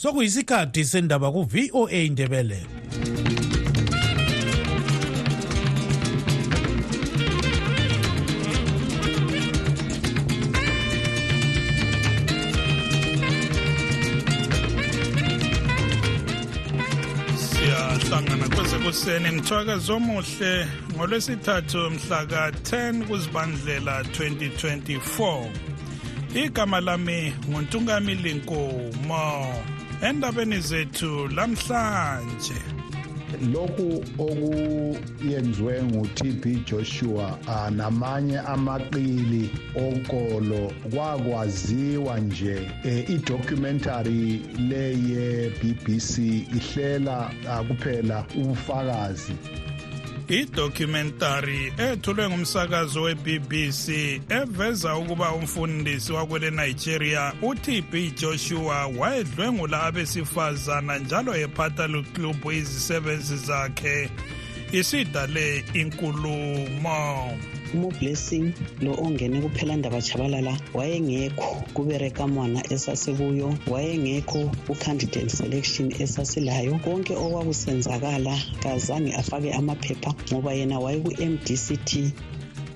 sokuyisikhathi sendaba ku-voa indebele siyahlangana kwezekuseni mthwakazi omuhle ngolwesithathu mhla ka-10 kuzibandlela 2024 igama lami nguntungamili nkomo endabeni zethu lamhlanje. Lokhu okuyenziwe nguTB Joshua namanye amaqili onkolo kwakwaziwa nje idocumentary leye BBC ihlela kuphela ubufakazi. Idocumentary ethulwe ngumsakazo we-BBC eveza ukuba umfundisi wakwele Nigeria uTB Joshua wayedlwengula abesifazana njalo ephatha luklubhu izisebenzi zakhe. Isidale inkulumo. Umoblessing lo ongene kuphelandaba chabalala wayengekho kubereka mwana esasikuyo wayengekho ku-candidate selection esasilayo. Konke okwakusenzakala kazange afake amaphepha ngoba yena wayeku-mdct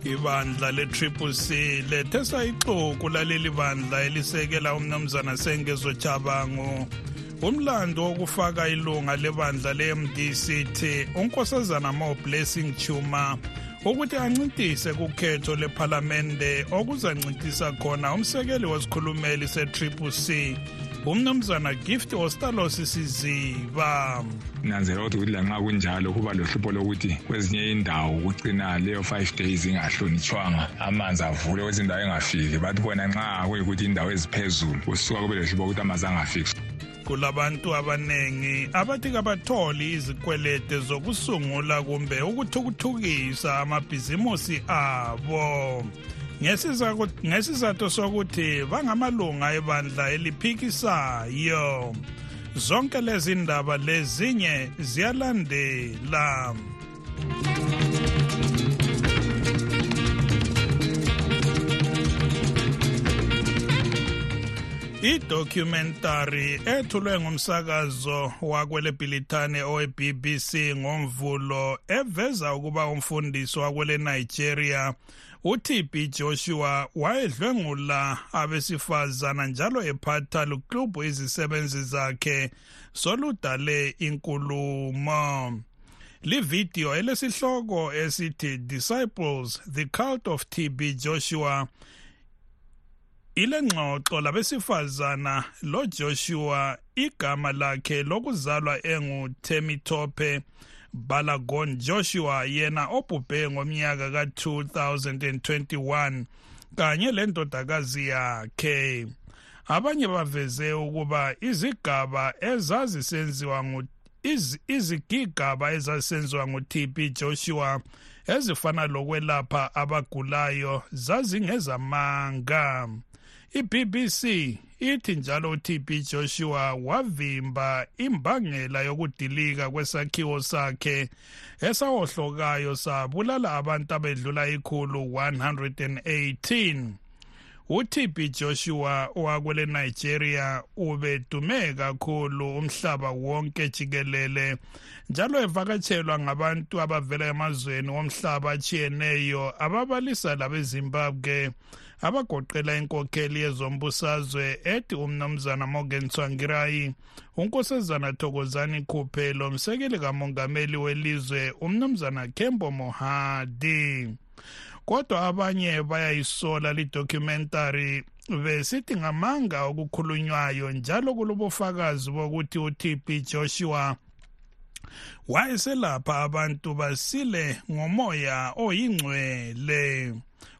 ibandla le-triple c lethesa ixuku laleli bandla elisekela umnumzana sengezo chabango umlando wokufaka ilunga lebandla le-mdct unkosazana mo blessing chuma. Ukuthi ancintise kukhetho lephalamende okuzancintisa khona umsekeli wesikhulumeli se-triple c umnumzana gift ostalos siziba. Nanzela ukuthi ukuthi lanxa kunjalo kuba lohlupho lokuthi kwezinye indawo kucina leyo five days ingahlonitshwanga amanzi avule kwezinye indawo engafiki. Bathi bona nxa kuyikuthi indawo eziphezulu kusuka kube lohlupho ukuthi amanzi angafiki. Kulabantu abanengi abathi kabatholi izikwelete zokusungula kumbe ukuthukuthukisa amabhizimusi abo. Ngesizathu sokuthi bangamalunga ebandla eliphikisayo. Zonke lezi ndaba lezinye ziyalandela. Idocumentary ethulwe ngumsakazo wakwele Bhilithane owe-BBC ngomvulo eveza ukuba umfundisi wakwele Nigeria uTB Joshua wayedlwengula abesifazana njalo ephatha luklubhu izisebenzi zakhe soludale inkulumo. Lividiyo elesihloko esithi Disciples the Cult of TB Joshua. Ile ngxoxo labesifazana lo Joshua igama lakhe lokuzalwa enguTemitope Balagon Joshua yena obhubhe ngomnyaka ka2021 kanye lendodakazi yakhe. Abanye baveze ukuba izigaba ezazisenziwa ngu iz, izigigaba ezazisenziwa nguTB Joshua ezifana lokwelapha abagulayo zazingezamanga. iBBC ithi njalo uTB Joshua wavimba imbangela yokudilika kwesakhiwo sakhe esawohlokayo sabulala abantu abedlula ikhulu 118 uTB Joshua wakwele Nigeria ubedume kakhulu umhlaba wonke jikelele njalo evakatshelwa ngabantu abavela emazweni womhlaba achiyeneyo ababalisa labeZimbabwe. Abagoqela inkokheli yezombusazwe ethi umnumzana Morgan Tsvangirai unkosazana Thokozani Khuphelo umsekeli kamongameli welizwe umnumzana Kembo Mohadi. Kodwa abanye bayayisola lidocumentary besithi ngamanga okukhulunywayo njalo kulobufakazi bokuthi uTB Joshua wayeselapha abantu basile ngomoya oyingcwele.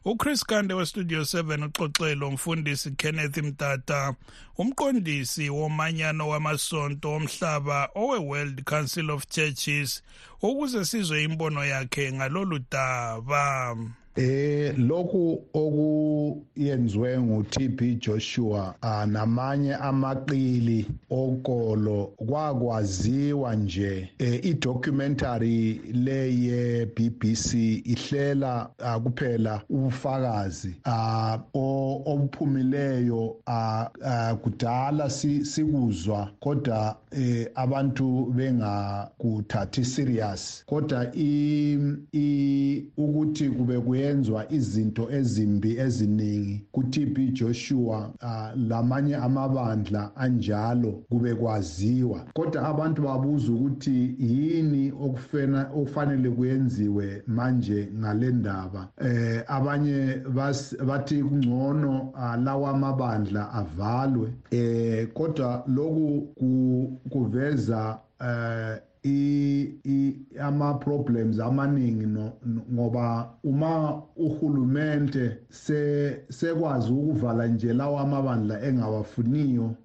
uChris Kande westudio 7 uxoxelo umfundisi Kenneth Mtata umqondisi womanyano wamasonto omhlaba owe World Council of Churches ukuze sizwe imbono yakhe ngalolu daba. Eh lokhu okuyenziwe nguTB Joshua namanye amaqili okolo kwakwaziwa nje. Eh, idocumentary leye BBC ihlela kuphela ubufakazi obuphumileyo kudala sikuzwa kodwa eh, abantu bengakuthathi serious. Kodwa ukuthi kube kuyenzwa izinto ezimbi eziningi kuTB Joshua lamanye amabandla anjalo kube kwaziwa. Kodwa abantu babuza ukuthi yini okufanele kuyenziwe manje ngale ndaba. Eh abanye bathi kungcono lawa amabandla avalwe. Eh kodwa loku kuveza eh i ama problems amaningi ngoba uma uhulumente se sekwazi ukuvala nje lawa amabandla engawafuniyo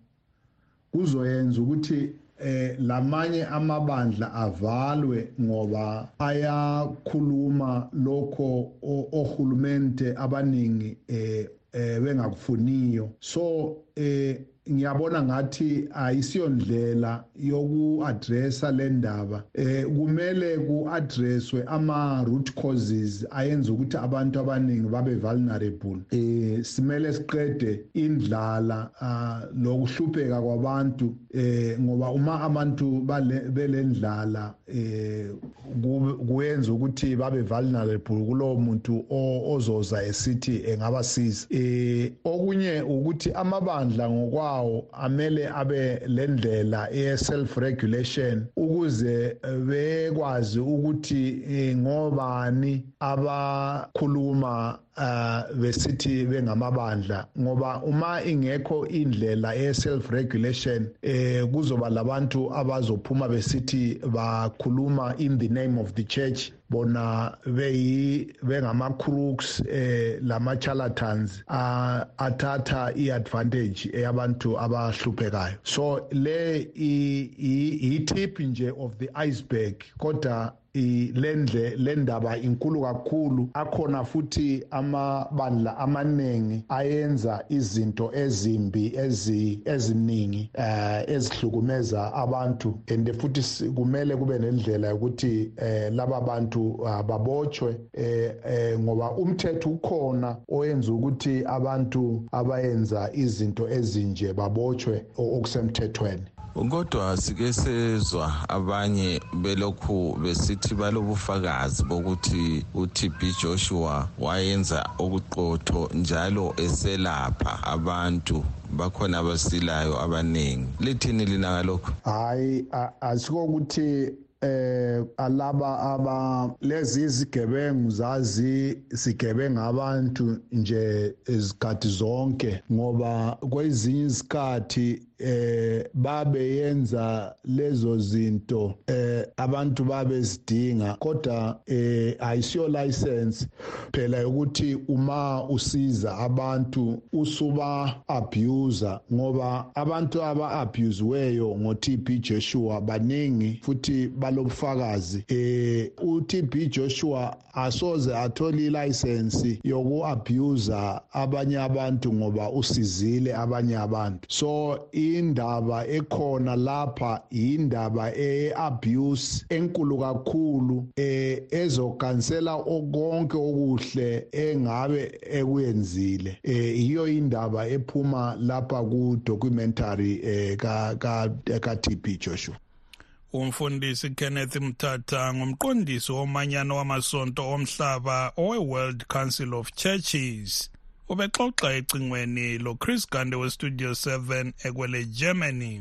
kuzoyenza ukuthi eh lamanye amabandla avalwe ngoba ayakhuluma lokho ohulumente abaningi eh bengakufuniyo. So eh ngiyabona ngathi ayisiyondlela yoku-addressa le ndaba. Eh kumele ku-addresswe ama-root causes ayenza ukuthi abantu abaningi babe vulnerable. Eh simele siqede indlala uh, lokuhlupheka kwabantu eh ngoba uma abantu belendlala eh kuyenza ukuthi babe vulnerable kulowo muntu ozoza esithi engabasiza. Eh okunye ukuthi amabandla ngokwawo lawo amele abe lendlela ye self regulation ukuze bekwazi ukuthi ngobani abakhuluma uh besithi bengamabandla. Ngoba uma ingekho indlela ye self regulation eh kuzoba labantu abazophuma besithi bakhuluma in the name of the church. Bona beyi bengama crooks eh lama charlatans athatha iadvantage eyabantu abahluphekayo. So le i tip nje of the iceberg kodwa lendle lendaba inkulu kakhulu. Akhona futhi amabandla amaningi ayenza izinto ezimbi eziningi eh ezihlukumeza abantu. And futhi kumele kube nendlela yokuthi eh laba bantu babotshwe eh ngoba umthetho ukhona oyenza ukuthi abantu abayenza izinto ezinje babotshwe okusemthethweni. Kodwa sike sezwa abanye belokhu besithi balobufakazi bokuthi uTB Joshua wayenza okuqotho njalo eselapha abantu bakhona abasilayo abaningi. Lithini lina ngalokho hayi asiko ukuthi eh alaba aba lezi izigebengu zazi sigebenga abantu nje izikhathi zonke ngoba kwezinye izikhathi eh babe yenza lezo zinto eh abantu babe zidinga kodwa eh ayisiyo license phela ukuthi uma usiza abantu usuba abuser ngoba abantu aba abuseweyo ngo TB Joshua baningi futhi balobufakazi. Eh uTB Joshua asoze athole license yoku abuser abanye abantu ngoba usizile abanye abantu. So indaba ekhona lapha indaba eabuse enkulu kakhulu eh ezokansela okonke okuhle engabe ekuyenzile eh iyo indaba ephuma lapha ku documentary eh ka ka, TB Joshua. Umfundisi Kenneth Mthatha ngumqondisi womanyano wamasonto omhlaba owe-World Council of Churches. Ubexoxa ecingweni lo Chris Gande westudio 7 ekwele Germany.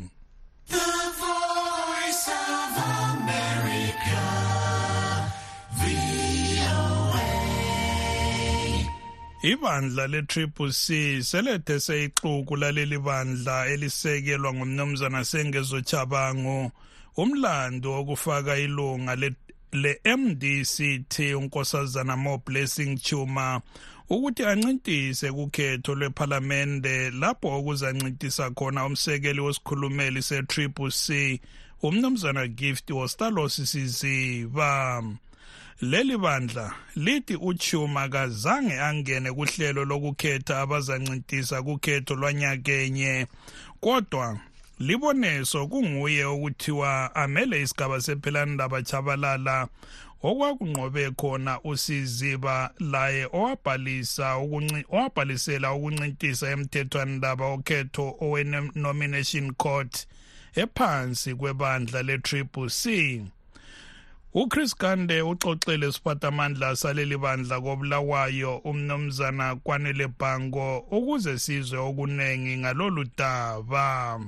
The Voice of America. Ibandla le-Triple C selethe seyixuku laleli bandla elisekelwa ngumnumzana Sengezo Chabango umlando wokufaka ilunga le-MDCT unkosazana Mo Blessing Chuma ukuthi ancintise kukhetho lwephalamende lapho okuzancintisa khona umsekeli wesikhulumeli se-Triple C umnumzana Gift Wostalos Siziba. Leli bandla lithi uchuma kazange angene kuhlelo lokukhetha abazancintisa kukhetho lwanyakenye kodwa liboneso kunguye okuthiwa amele isigaba sephelandaba chabalala. Okwakunqobe khona usiziba laye owabhalisa owabhalisela ukuncintisa emthethwanindaba okhetho owe-nomination court ephansi kwebandla le-triple c. Uchris gande uxoxele isiphathamandla saleli bandla kobulawayo umnumzana kwanele bhango ukuze sizwe okuningi ngalolu daba.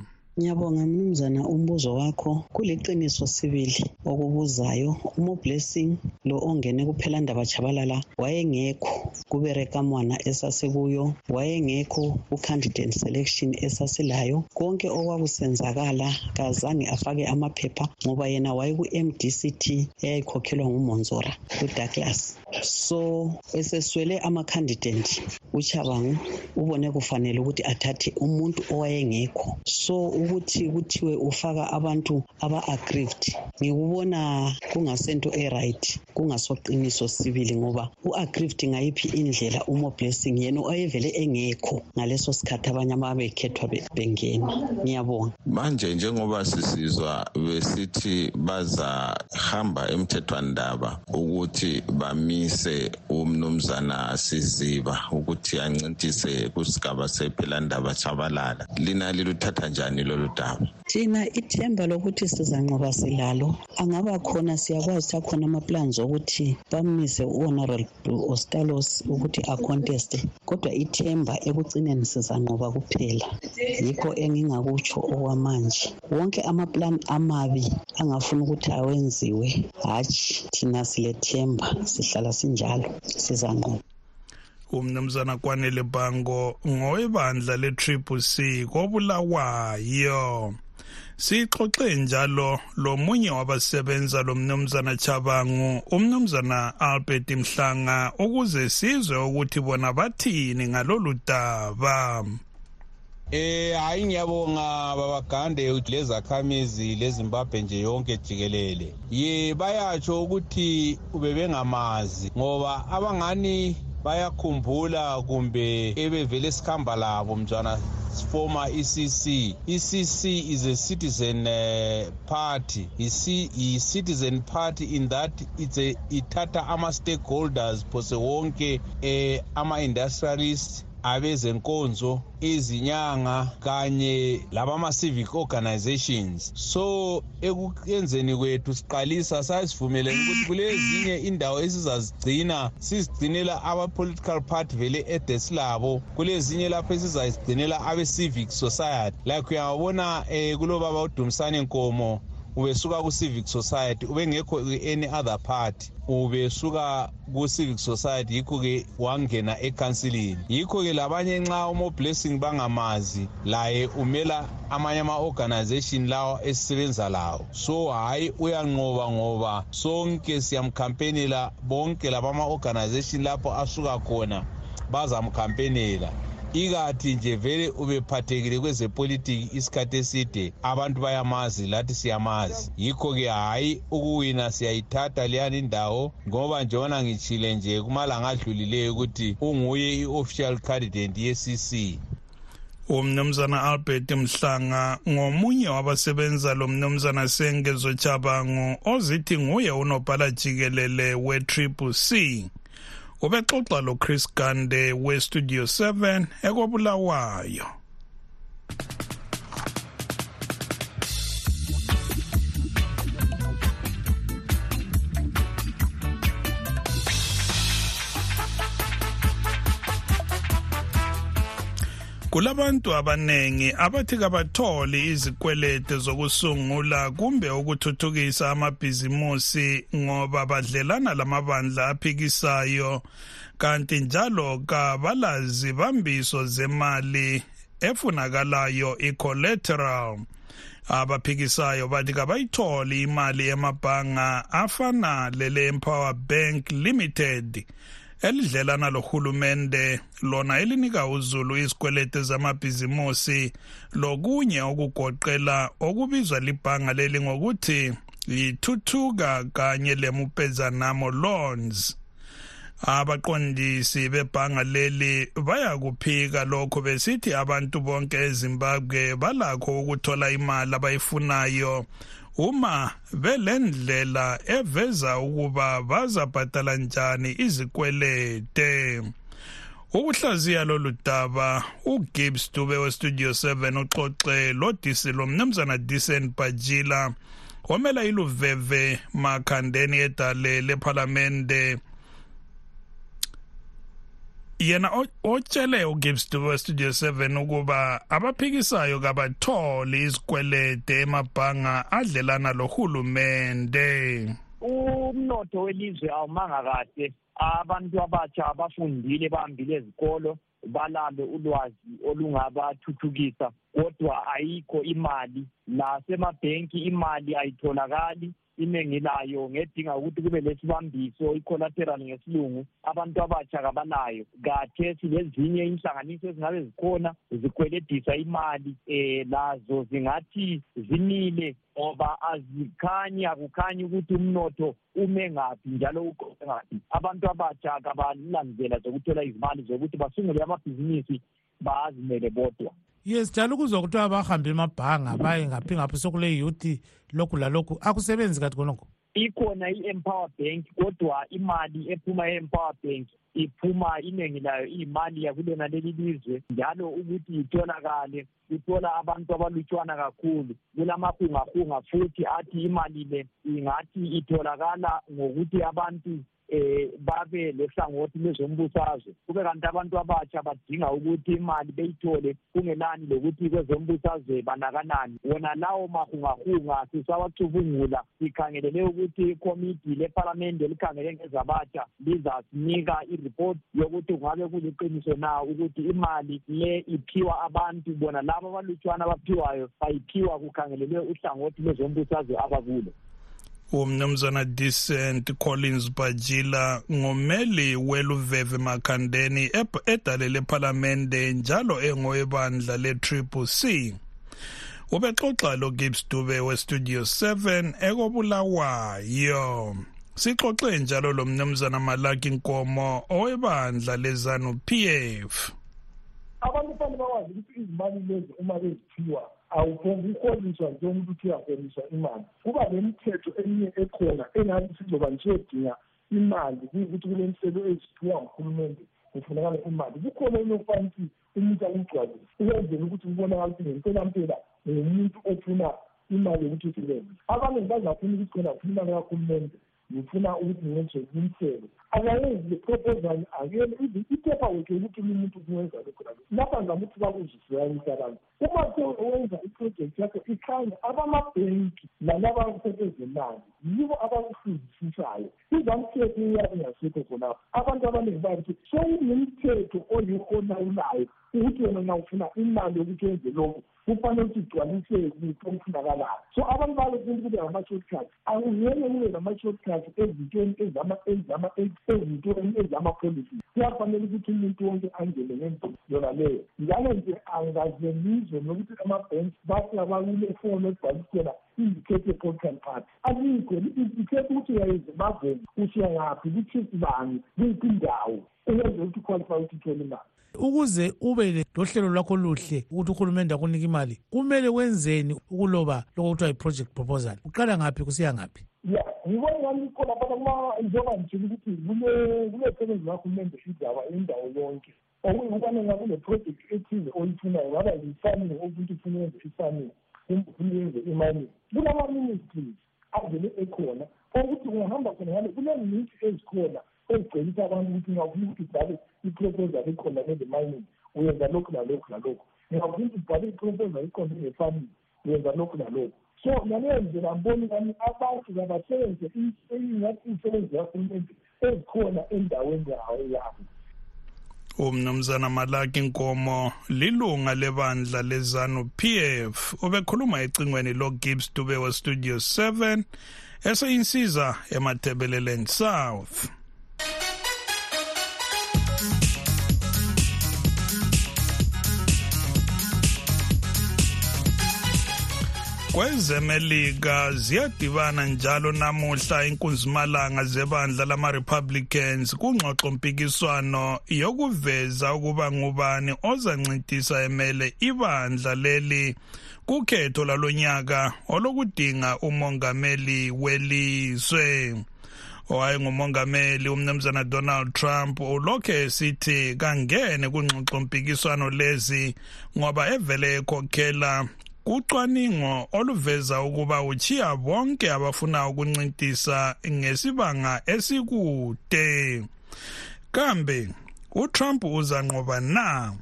Ngiyabonga mnumzana umbuzo wakho kuliqiniso sibili okubuzayo. Umo blessing lo ongene kuphelandaba chabalala wayengekho kuberekamwana esasekuyo wayengekho ku-candidate selection esasilayo. Konke okwakusenzakala kazange afake amaphepha ngoba yena wayeku-mdct eyayikhokhelwa ngumonzora udouglas. So eseswele ama-candidate uchabangu ubone kufanele ukuthi athathe umuntu owayengekho. So ukuthi kuthiwe ufaka abantu aba-aggrieved ngikubona kungasento e-right kungasoqiniso sibili ngoba u-aggrieved ngayiphi indlela umo blessing yena oyevele engekho ngaleso sikhathi abanye ababekhethwa bengena. Ngiyabonga. Manje njengoba sisizwa besithi bazahamba emthethwandaba ukuthi bamise umnumzana siziba ukuthi ancintise kusigaba sephelandaba chabalala lina liluthatha njani lolu daba? Thina ithemba lokuthi sizanqoba silalo. Angaba khona siyakwazi ukuthi akhona ama-plans okuthi bamise u-honorable ostalos ukuthi aconteste kodwa ithemba ekugcineni sizanqoba kuphela. Yikho engingakutsho okwamanje. Wonke amaplan amabi angafuna ukuthi awenziwe hatshi thina silethemba sihlala sinjalo sizanqoba. Umnumzana kwanele bango ngowebandla le-triple c kobulawayo. Sixoxe njalo lomunye wabasebenza lo mnumzana chabangu umnumzana albert mhlanga ukuze sizwe ukuthi bona bathini ngalolu daba Eh hayi ngiyabonga babagande lezakhamizi leZimbabwe nje yonke jikelele. Ye bayatsho ukuthi ubebengamazi ngoba abangani bayakhumbula kumbe ebevele sikhamba labo mntwana former ECC. ECC is a citizen uh, party. Yi-citizen party in that it's a ithatha ama-stakeholders phose wonke eh, ama-industrialists abezenkonzo izinyanga kanye labama-civic organizations. So ekuyenzeni kwethu siqalisa sasivumelene ukuthi kulezinye indawo esizazigcina sizigcinela ama-political party vele edesilabo kulezinye lapho esizazigcinela abe-civic society. Like uyabona um kulobaba udumisane nkomo ubesuka ku-civic society ubengekho any other party ubesuka ku-civic society yikho-ke wangena ekhansilini yikho-ke labanye nxa umo-blessing bangamazi laye umela amanye ama-organization lawa esisebenza lawo. So hhayi uyanqoba ngoba sonke siyamkhampenela bonke labama-organization lapho asuka khona bazamkhampenela ikathi nje vele ubephathekile kwezepolitiki isikhathi eside abantu bayamazi lathi siyamazi. Yikho-ke hhayi ukuwina siyayithatha leyani indawo ngoba njengoba ngitshile nje kumalanga adlulileyo ukuthi unguye i-official candidate ye-cc umnumzana albert mhlanga ngomunye wabasebenza lo mnumzana sengezo chabangu ozithi nguye unobhala jikelele we-triple c. ubexoxa lochris gande westudio 7 ekobulawayo kulabantu abanengi abathi kabatholi izikwelete zokusungula kumbe ukuthuthukisa amabhizimusi ngoba badlelana lamabandla aphikisayo kanti njalo kabalazi bambiso zemali efunakalayo i-collateral. Abaphikisayo bathi kabayitholi imali emabhanga afana lele empower bank limited elidlelana lohulumende lona elinika uzulu izikwelete zamabhizimusi lokunye okugoqela okubizwa libhanga leli ngokuthi yithuthuka kanye lemupezanamo loans abaqondisi bebhanga leli bayakuphika lokho besithi abantu bonke ezimbabwe balakho ukuthola imali abayifunayo. Uma belendlela eveza ukuba bazabhadala njani izikwelete ukuhlaziya lolu daba ugibbs dube westudio 7 uxoxe lodisi lomnumzana disen bajila omela iluveve makhandeni edale lephalamende. Yena otshele ugibbs dube studio 7 ukuba abaphikisayo kabatholi izikwelede emabhanga adlelana lohulumende umnotho welizwe awumanga kahle abantu abatsha abafundile bahambile ezikolo. Balalo ulwazi olungabathuthukisa kodwa ayikho imali. Nasemabhenki imali ayitholakali iningi layo ngedinga ukuthi kube lesibambiso i-collateral ngesilungu abantu abatsha kabanayo kathesi lezinye inhlanganiso ezingabe zikhona zikweledisa imali um lazo zingathi zimile ngoba azikhanyi akukhanyi ukuthi umnotho ume ngaphi njalo uqoqe ngaphi. Abantu abatsha kabalandlela zokuthola izimali zokuthi basungule amabhizinisi bazimele bodwa. Yes njalo kuzwa kuthiwa bahambe emabhanga baye ngaphi ngaphi sokule youth lokhu lalokhu. Akusebenzi kathi khonokho? Ikhona i-empower bank kodwa imali ephuma e-empower bank iphuma iningi layo iyimali yakulona leli lizwe. Njalo ukuthi itholakale uthola abantu abalutshwana kakhulu kulamahungahunga futhi athi imali le ingathi itholakala ngokuthi abantu eh babe lehlangothi lezombusazwe. Kube kanti abantu abatsha badinga ukuthi imali beyithole kungelani lokuthi kwezombusazwe banakanani. Wona lawo mahungahunga sisawacubungula sikhangelele ukuthi ikomiti lephalamende elikhangele ngezabatsha lizasinika iripoti yokuthi kungabe kuliqiniso na ukuthi imali le iphiwa abantu bona labo abalutshwana abaphiwayo bayiphiwa kukhangelelwe uhlangothi lwezombusazwe abakulo. Umnumzana decent collins bajila ngumeli weluveve makhandeni edale lephalamende njalo engowebandla le-triple c. Ubexoxa lo gibbs dube westudio 7 ekobulawayo. Sixoxe njalo lo mnumzana malaki nkomo owebandla lezanu p f. Abantu fanele bakwazi ukuthi izimali lezi uma beziphiwa awuphonguholiswa njengomuntu uthi uyaholiswa imali. Kuba lemithetho eminye ekhona engathi sizoba nisiyodinga imali kuyukuthi kulenhlelo eziphiwa nguhulumente kufunakala imali. Kukhona enokufana ukuthi umuntu akugcwalise ukwenzela ukuthi kubonakala ukuthi ngempelampela ngumuntu ofuna imali yokuthi usebenze abaningi bazafuna ukuthi khona funa imali kahulumente ngifuna ukuthi ngenze umthelo akayenzi le proposal akele iphepha wethu ukuthi umuntu kuwenza lokho lakho lapha ngizama ukuthi bakuzisiyanisa abantu. Uma sewenza iprojekthi yakho ikhanya abamabhenki nalaba abakusebenzemali yibo abakufundisayo. Izamthetho iyabe ingasekho khonapho. Abantu abaningi bathi sokunomthetho oyihonawulayo ukuthi wena na ufuna imali yokuthi wenze lokhu kufanele ukuthi igcwalise kuphi okufunakalayo so abantu balefuna kube ngama-shortcut akungeke kube nama-shortcut ezintweni ezintweni ezama-policy. Kuyafanele ukuthi umuntu wonke angene ngendlela yona leyo. Njalo nje nokuthi ikhethe ukuthi ngaphi bani kuyiphi indawo? Uyenze ukuthi uqualify ukuthi imali ukuze ube lohlelo lwakho luhle ukuthi uhulumende akunika imali kumele wenzeni ukuloba lokho kuthiwa yi-project proposal? Uqala ngaphi kusiya ngaphi? Ya ngibona ngani khona phana kuma njengoba ngitshile ukuthi kulesebenzi kahulumende idaba indawo yonke. Okuyikubana nga kune-project ethize oyifunayo ngaba yi-farming ukuthi ufuna yenze i-farming kumbe ufuna yenze i-mining kulama-ministries avele ekhona okuthi ungahamba khona ngale kuneminisi ezikhona ezigcelisa abantu ukuthi ngafuna ukuthi ubhale iproposal ekhona nele mining uyenza lokhu nalokhu nalokhu. Ngingafuna ukuthi ubhale iproposal ikhona nge-farming. Uyenza lokhu nalokhu. So ngaleyo ndlela mboni kami abantu kabasebenze ingathi imisebenzi kahulumende ezikhona endaweni yawo yabo umnumzana malaki nkomo lilunga lebandla lezanu pf ubekhuluma ecingweni logibbs dube westudio 7 eseyinsiza emathebeleleni south. Kwezemelika ziyadibana njalo namuhla inkunzimalanga zebandla lama-republicans kungxoxo mpikiswano yokuveza ukuba ngubani ozancintisa emele ibandla leli kukhetho lalonyaka olokudinga umongameli welizwe. Owayengumongameli umnumzana donald trump ulokhu esithi kangene kungxoxo mpikiswano lezi ngoba evele ekhokhela kucwaningo oluveza ukuba uchiya bonke abafuna ukuncintisa ngesibanga esikude. Kambe uTrump uzanqoba na?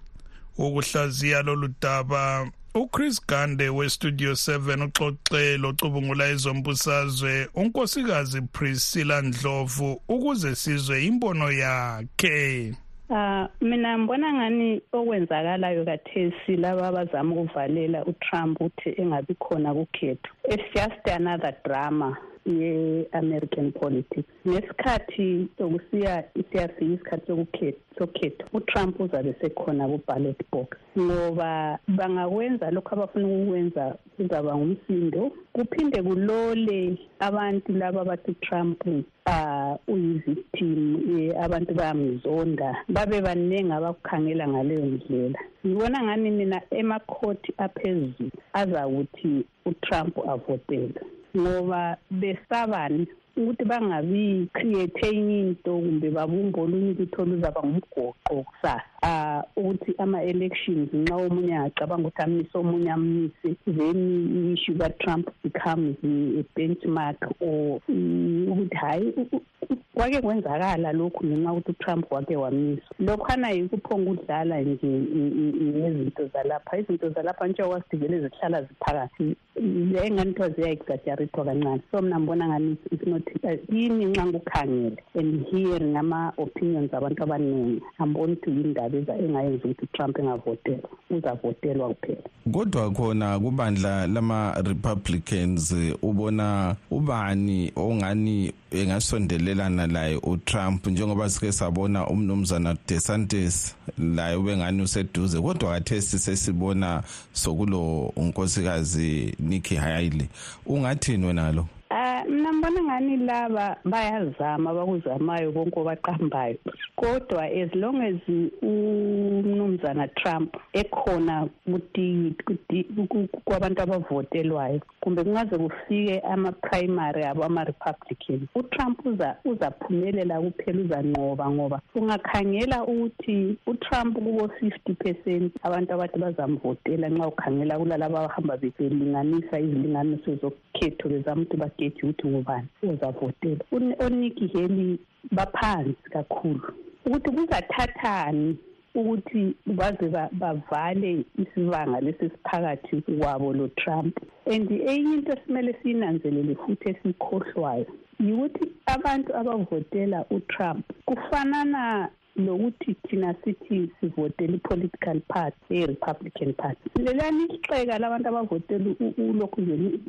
Ukuhlaziya lolu daba uChris Gande weStudio 7 uxoxe locubungula ezombusazwe unkosikazi Priscilla Ndlovu ukuze sizwe imbono yakhe. Uh mina ngibona ngani okwenzakalayo kathesi laba abazama ukuvalela uTrump ukuthi engabi khona kukhetho? It's just another drama. Ye-american politics. Ngesikhathi sokusiya isiyafika isikhathi sokukhetha utrump uzabe sekhona ku-ballot box ngoba bangakwenza lokhu abafuna ukukwenza kuzaba ngumsindo. Kuphinde kulole abantu laba abathi utrump uh uyivictim abantu bayamzonda babe baningi abakukhangela ngaleyo ndlela. Ngibona ngani mina emakhoti aphezulu azakuthi utrump avotele? Ngoba besabani ukuthi bangabi create enye into kumbe babumbe olunye ukuthi oluzaba ngumgoqo kusasa. Um ukuthi ama-elections nxa omunye angacabanga ukuthi amise omunye amise then i-issue ka-trump becomes a benchmark or ukuthi hhayi kwake kwenzakala lokhu ngenxa ukuthi utrump wake wamiswa. Lokhwana yikuphonga ukudlala nje ngezinto zalapha. Izinto zalapha njengoba sidivele zihlala ziphakathi. Engani kuthiwa ziya-exaggerethwa kancane. So mna ngibona ngani it's not yini nxa ngikukhangele and hearing ama-opinions abantu abaningi amboni ukuthi yindaba engayenza ukuthi utrump engavotelwa uzavotelwa kuphela. Kodwa khona kubandla lama-republicans ubona ubani ongani engasondelelana laye utrump? Njengoba sike sabona umnumzana desantis laye ubengani useduze kodwa kathesi sesibona sokulo unkosikazi nikki haley. Ungathini wena lo? Uh mina ngibona ngani laba bayazama abakuzamayo konke obaqambayo. Kodwa as long as umnumzana Trump ekhona kwabantu abavotelwayo kumbe kungaze kufike ama-primary abo ama-republican utrump uza uzaphumelela kuphela uzanqoba ngoba ungakhangela ukuthi utrump kubo-fifty percent abantu abathi bazamvotela nxa ukhangela kulalaba abahamba belinganisa izilinganiso zokukhetho bezama ukuthi bageje ukuthi ngubani. Uzavotela oniki heli baphansi kakhulu. Ukuthi kuzathathani ukuthi baze bavale isibanga lesi siphakathi kwabo lo Trump. And enye into esimele siyinanzelele futhi esikhohlwayo yikuthi abantu abavotela uTrump kufanana lokuthi thina sithi sivotela i-political party e-republican party. Lelani ixeka labantu abavotela ulokhu nje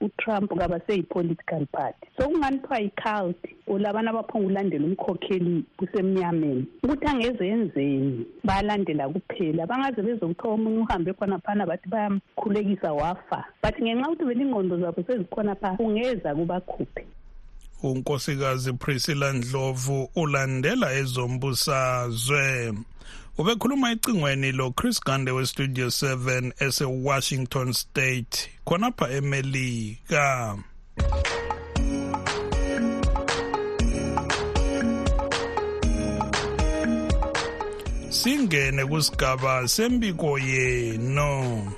utrump kabaseyi-political party. Sokungani kuthiwa yi-cult olabana abaphonga ulandela umkhokheli kusemnyameni. Ukuthi angeze yenzeni bayalandela kuphela. Bangaze bezokuthiwa omunye uhambe khona phana bathi bayamkhulekisa wafa. But ngenxa ukuthi belingqondo zabo sezikhona phaa ungeza kubakhuphe. Unkosikazi Priscilla Ndlovu ulandela ezombusazwe. Ubekhuluma ecingweni lo Chris Gande we Studio 7 ese Washington State khonapha eMelika. Singene kusigaba sembiko yeno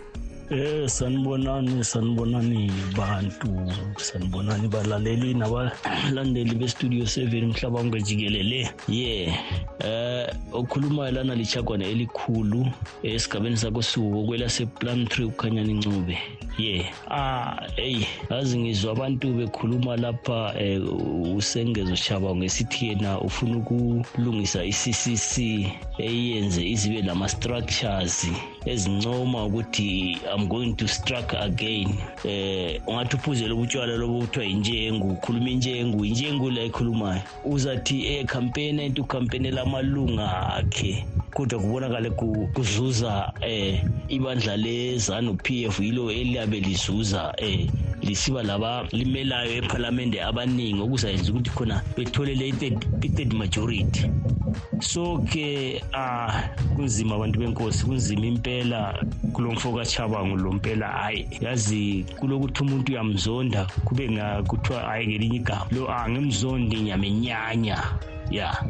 Eh sanibonani sanibonani bantu sanibonani balaleli nabalandeli bestudio 7 mhlaba wonke jikelele. Yeah eh okhulumayo lana lichagwana elikhulu esigabeni sakosuku kwelase-plan tree ukhanyana incube yeah. Ah hey yazi ngizwa abantu bekhuluma lapha eh, usengezo shaba ngesithi yena ufuna ukulungisa i-ccc eyenze izibe lama-structures ezincoma ukuthi i'm going to strike again. Eh ungathi uphuzela ubutshwala lobo kuthiwa injengu ukhuluma injengu injengu la ekhulumayo. Uzathi eh campaign into campaign lamalunga akhe. Kodwa kubonakale kuzuza eh ibandla lezanu PF yilo eliyabe lizuza eh lisiba laba limelayo ephalamende abaningi. Okuzayenza ukuthi khona bethole le third majority. So ke ah kunzima abantu benkosi kunzima impela kulo mfo kachabango lo mpela hayi yazi kulokuthi umuntu uyamzonda kube kuthiwa hayi ngelinye igama. Lo angimzondi nyamenyanya ya.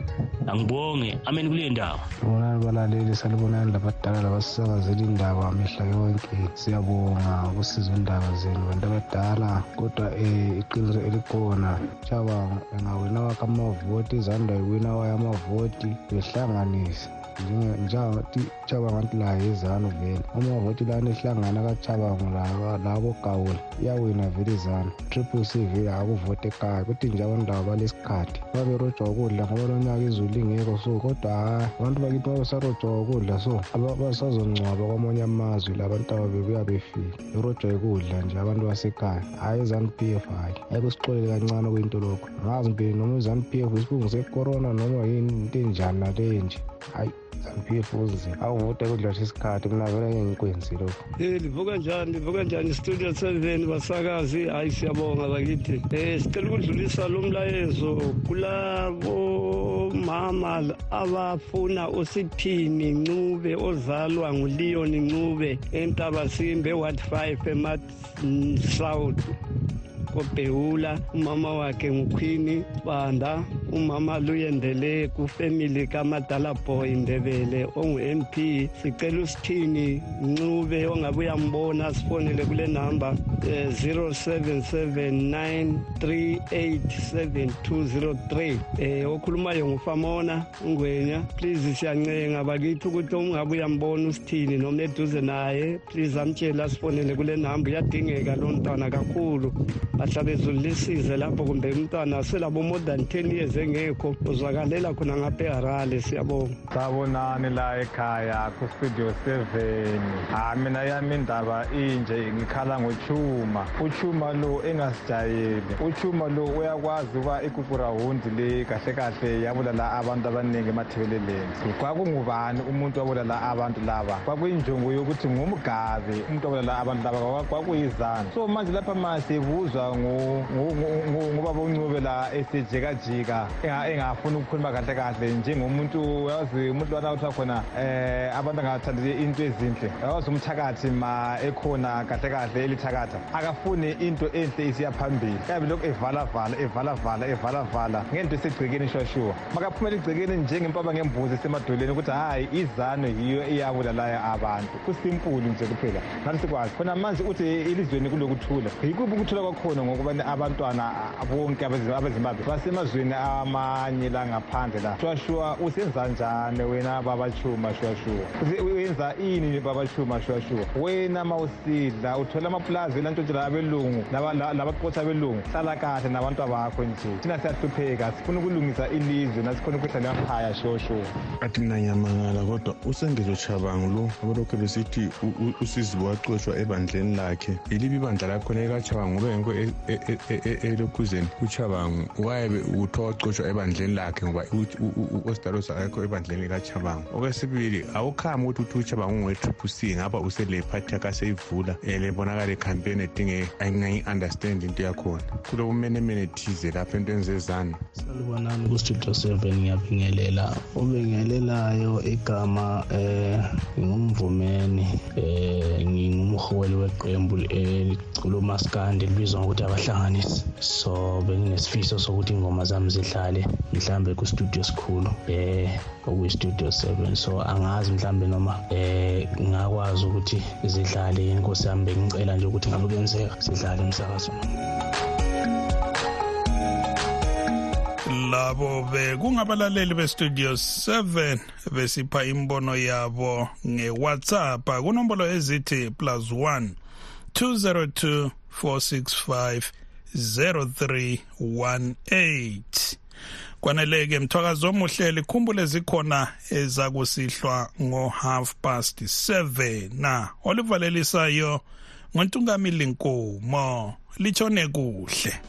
Angibonge amen kule ndawo. Bonani balaleli salibonani labadala labasisakazela indaba mihla yonke. Siyabonga ukusiza indaba zenu bantu abadala kodwa um iqiniso elikhona. Chabanga engawina wakhe amavoti izandla yiwina wayo amavoti behlanganise njengathi chabanganti la yezanu vele amavoti lana ehlangana kachabango labo gawula iyawina vele izanu. Triple c vele akuvote ekhaya kuthi nje abantu labo balesikhathi baberojwa ukudla ngoba lonyaka izulu lingekho so kodwa hayi abantu bakithi babesarojwa ukudla so basazongcwaba kwamanye amazwe labantu aba bebuya befile berojwa ukudla nje abantu basekhaya. Hhayi izanu p f hhayi. Ayike usixolele kancane kuyinto lokho. Ngazi mpeli noma izanu p f isibungu sekorona noma yini into enjani naleyo nje? Hayi zangiphefuzile awuvude kudlasha isikhathi mina vele ngeke ngikwenzi lokho um livuka njani livuka njani studio seven basakazi? Hhayi siyabonga bakithi. Um sicela ukudlulisa lo mlayezo kulabo mama abafuna usiphini ncube ozalwa nguleon ncube entabasimbe ward five emasouth kobhewula umama wakhe ngukhwini banda umama luyendele kufemili kamadala boy ndebele ongu-mp sicela usithini? Ncube ongabe uyambona sifonele kule namba eh, 0779 387203 eh okhulumayo ngufamona ngwenya please siyancenga bakithi ukuthi ungabe uyambona usithini noma eduze naye. Please amtshela sifonele kule namba uyadingeka lo mntwana kakhulu. Bahlabe zulisize lapho kumbe umntwana selabo more than 10 years engekho uzwakalela khona ngapha eharale siyabonga. Sabonani la ekhaya kustudio 7 ha mina yami indaba inje ngikhala ngochuma. Uchuma lo engasijayeli. Uchuma lo uyakwazi ukuba ikukurawundi le kahle kahle yabulala abantu abaningi emathebeleleni kwakungubani umuntu wabulala abantu laba? Kwakuyinjongo yokuthi ngumgabe umuntu wabulala abantu laba kwakuyizana so manje lapha ma sibuzwa ngubaba uncube la esejikajika engafuni ukukhuluma kahle kahle. Njengomuntu yazi umuntu lwana kuthiwa khona um abantu angathandi into ezinhle. Yazi umthakathi ma ekhona kahle kahle elithakatha akafuni into enhle isiya phambili. Yabe lokhu evalavala evalavala evalavala ngento esegcekeni shwashuwa makaphumela egcekeni njengempaba ngembuzi esemadoleni ukuthi hhayi izano yiyo iyabulalayo abantu. Kusimpulu nje kuphela. Ngathi sikwazi? Khona manje uthi elizweni kulokuthula. Yikuphi ukuthula kwakhona? Ngokubana abantwana bonke abezimbabwe basemazweni amanye la ngaphandle la. Shwashuwa usenza njani wena babachuma shwashuwa wenza ini babachuma shwashuwa wena ma usidla uthola amapulazi elantshontshela abelungu labaqotha abelungu. Hlala kahle nabantu bakho nje. Thina siyahlupheka sifuna ukulungisa ilizwe nasikhona ukuhlala emakhaya shoshuwa athi mina ngiyamangala kodwa usengezo chabango lo abalokhu besithi usizibo wacotshwa ebandleni lakhe. Yilibi ibandla lakhona ekachabango ngoba ngekho elokhuzeni uchabango waye kuthiwa wacotshwa ebandleni lakhe ngoba uosidalos akekho ebandleni likachabango okwesibili awukhami ukuthi uthi uchabango ungowe-triple c ngapha usele phathi yakhe aseyivula um lebonakala ikhampeni edinge angayi-understand into yakhona. Kulobumenemene thize lapha entweni zezana salibonani kustudio seven ngiyabingelela. Obingelelayo igama um ngingumvumeni um ngingumholi weqembu elicula umaskandi libizwa ngokuthi abahlanganisi so benginesifiso sokuthi ingoma zami zidlale mhlambe kustudio sikhulu um okuyi-studio seven. So angazi mhlambe noma um ngakwazi ukuthi zidlale yini. Nkosi yami bengicela nje ukuthi ngabe kuyenzeka sidlale emsakazweni. Labo bekungabalaleli bestudio 7 besipha imbono yabo ngewhatsapp kunombolo ezithi plus 1 202 465 0318 kwaneleke mthwakazi omuhle likhumbule zikhona ezakusihlwa ngo-half past 7 na olivalelisayo ngontungamili nkomo litshone kuhle.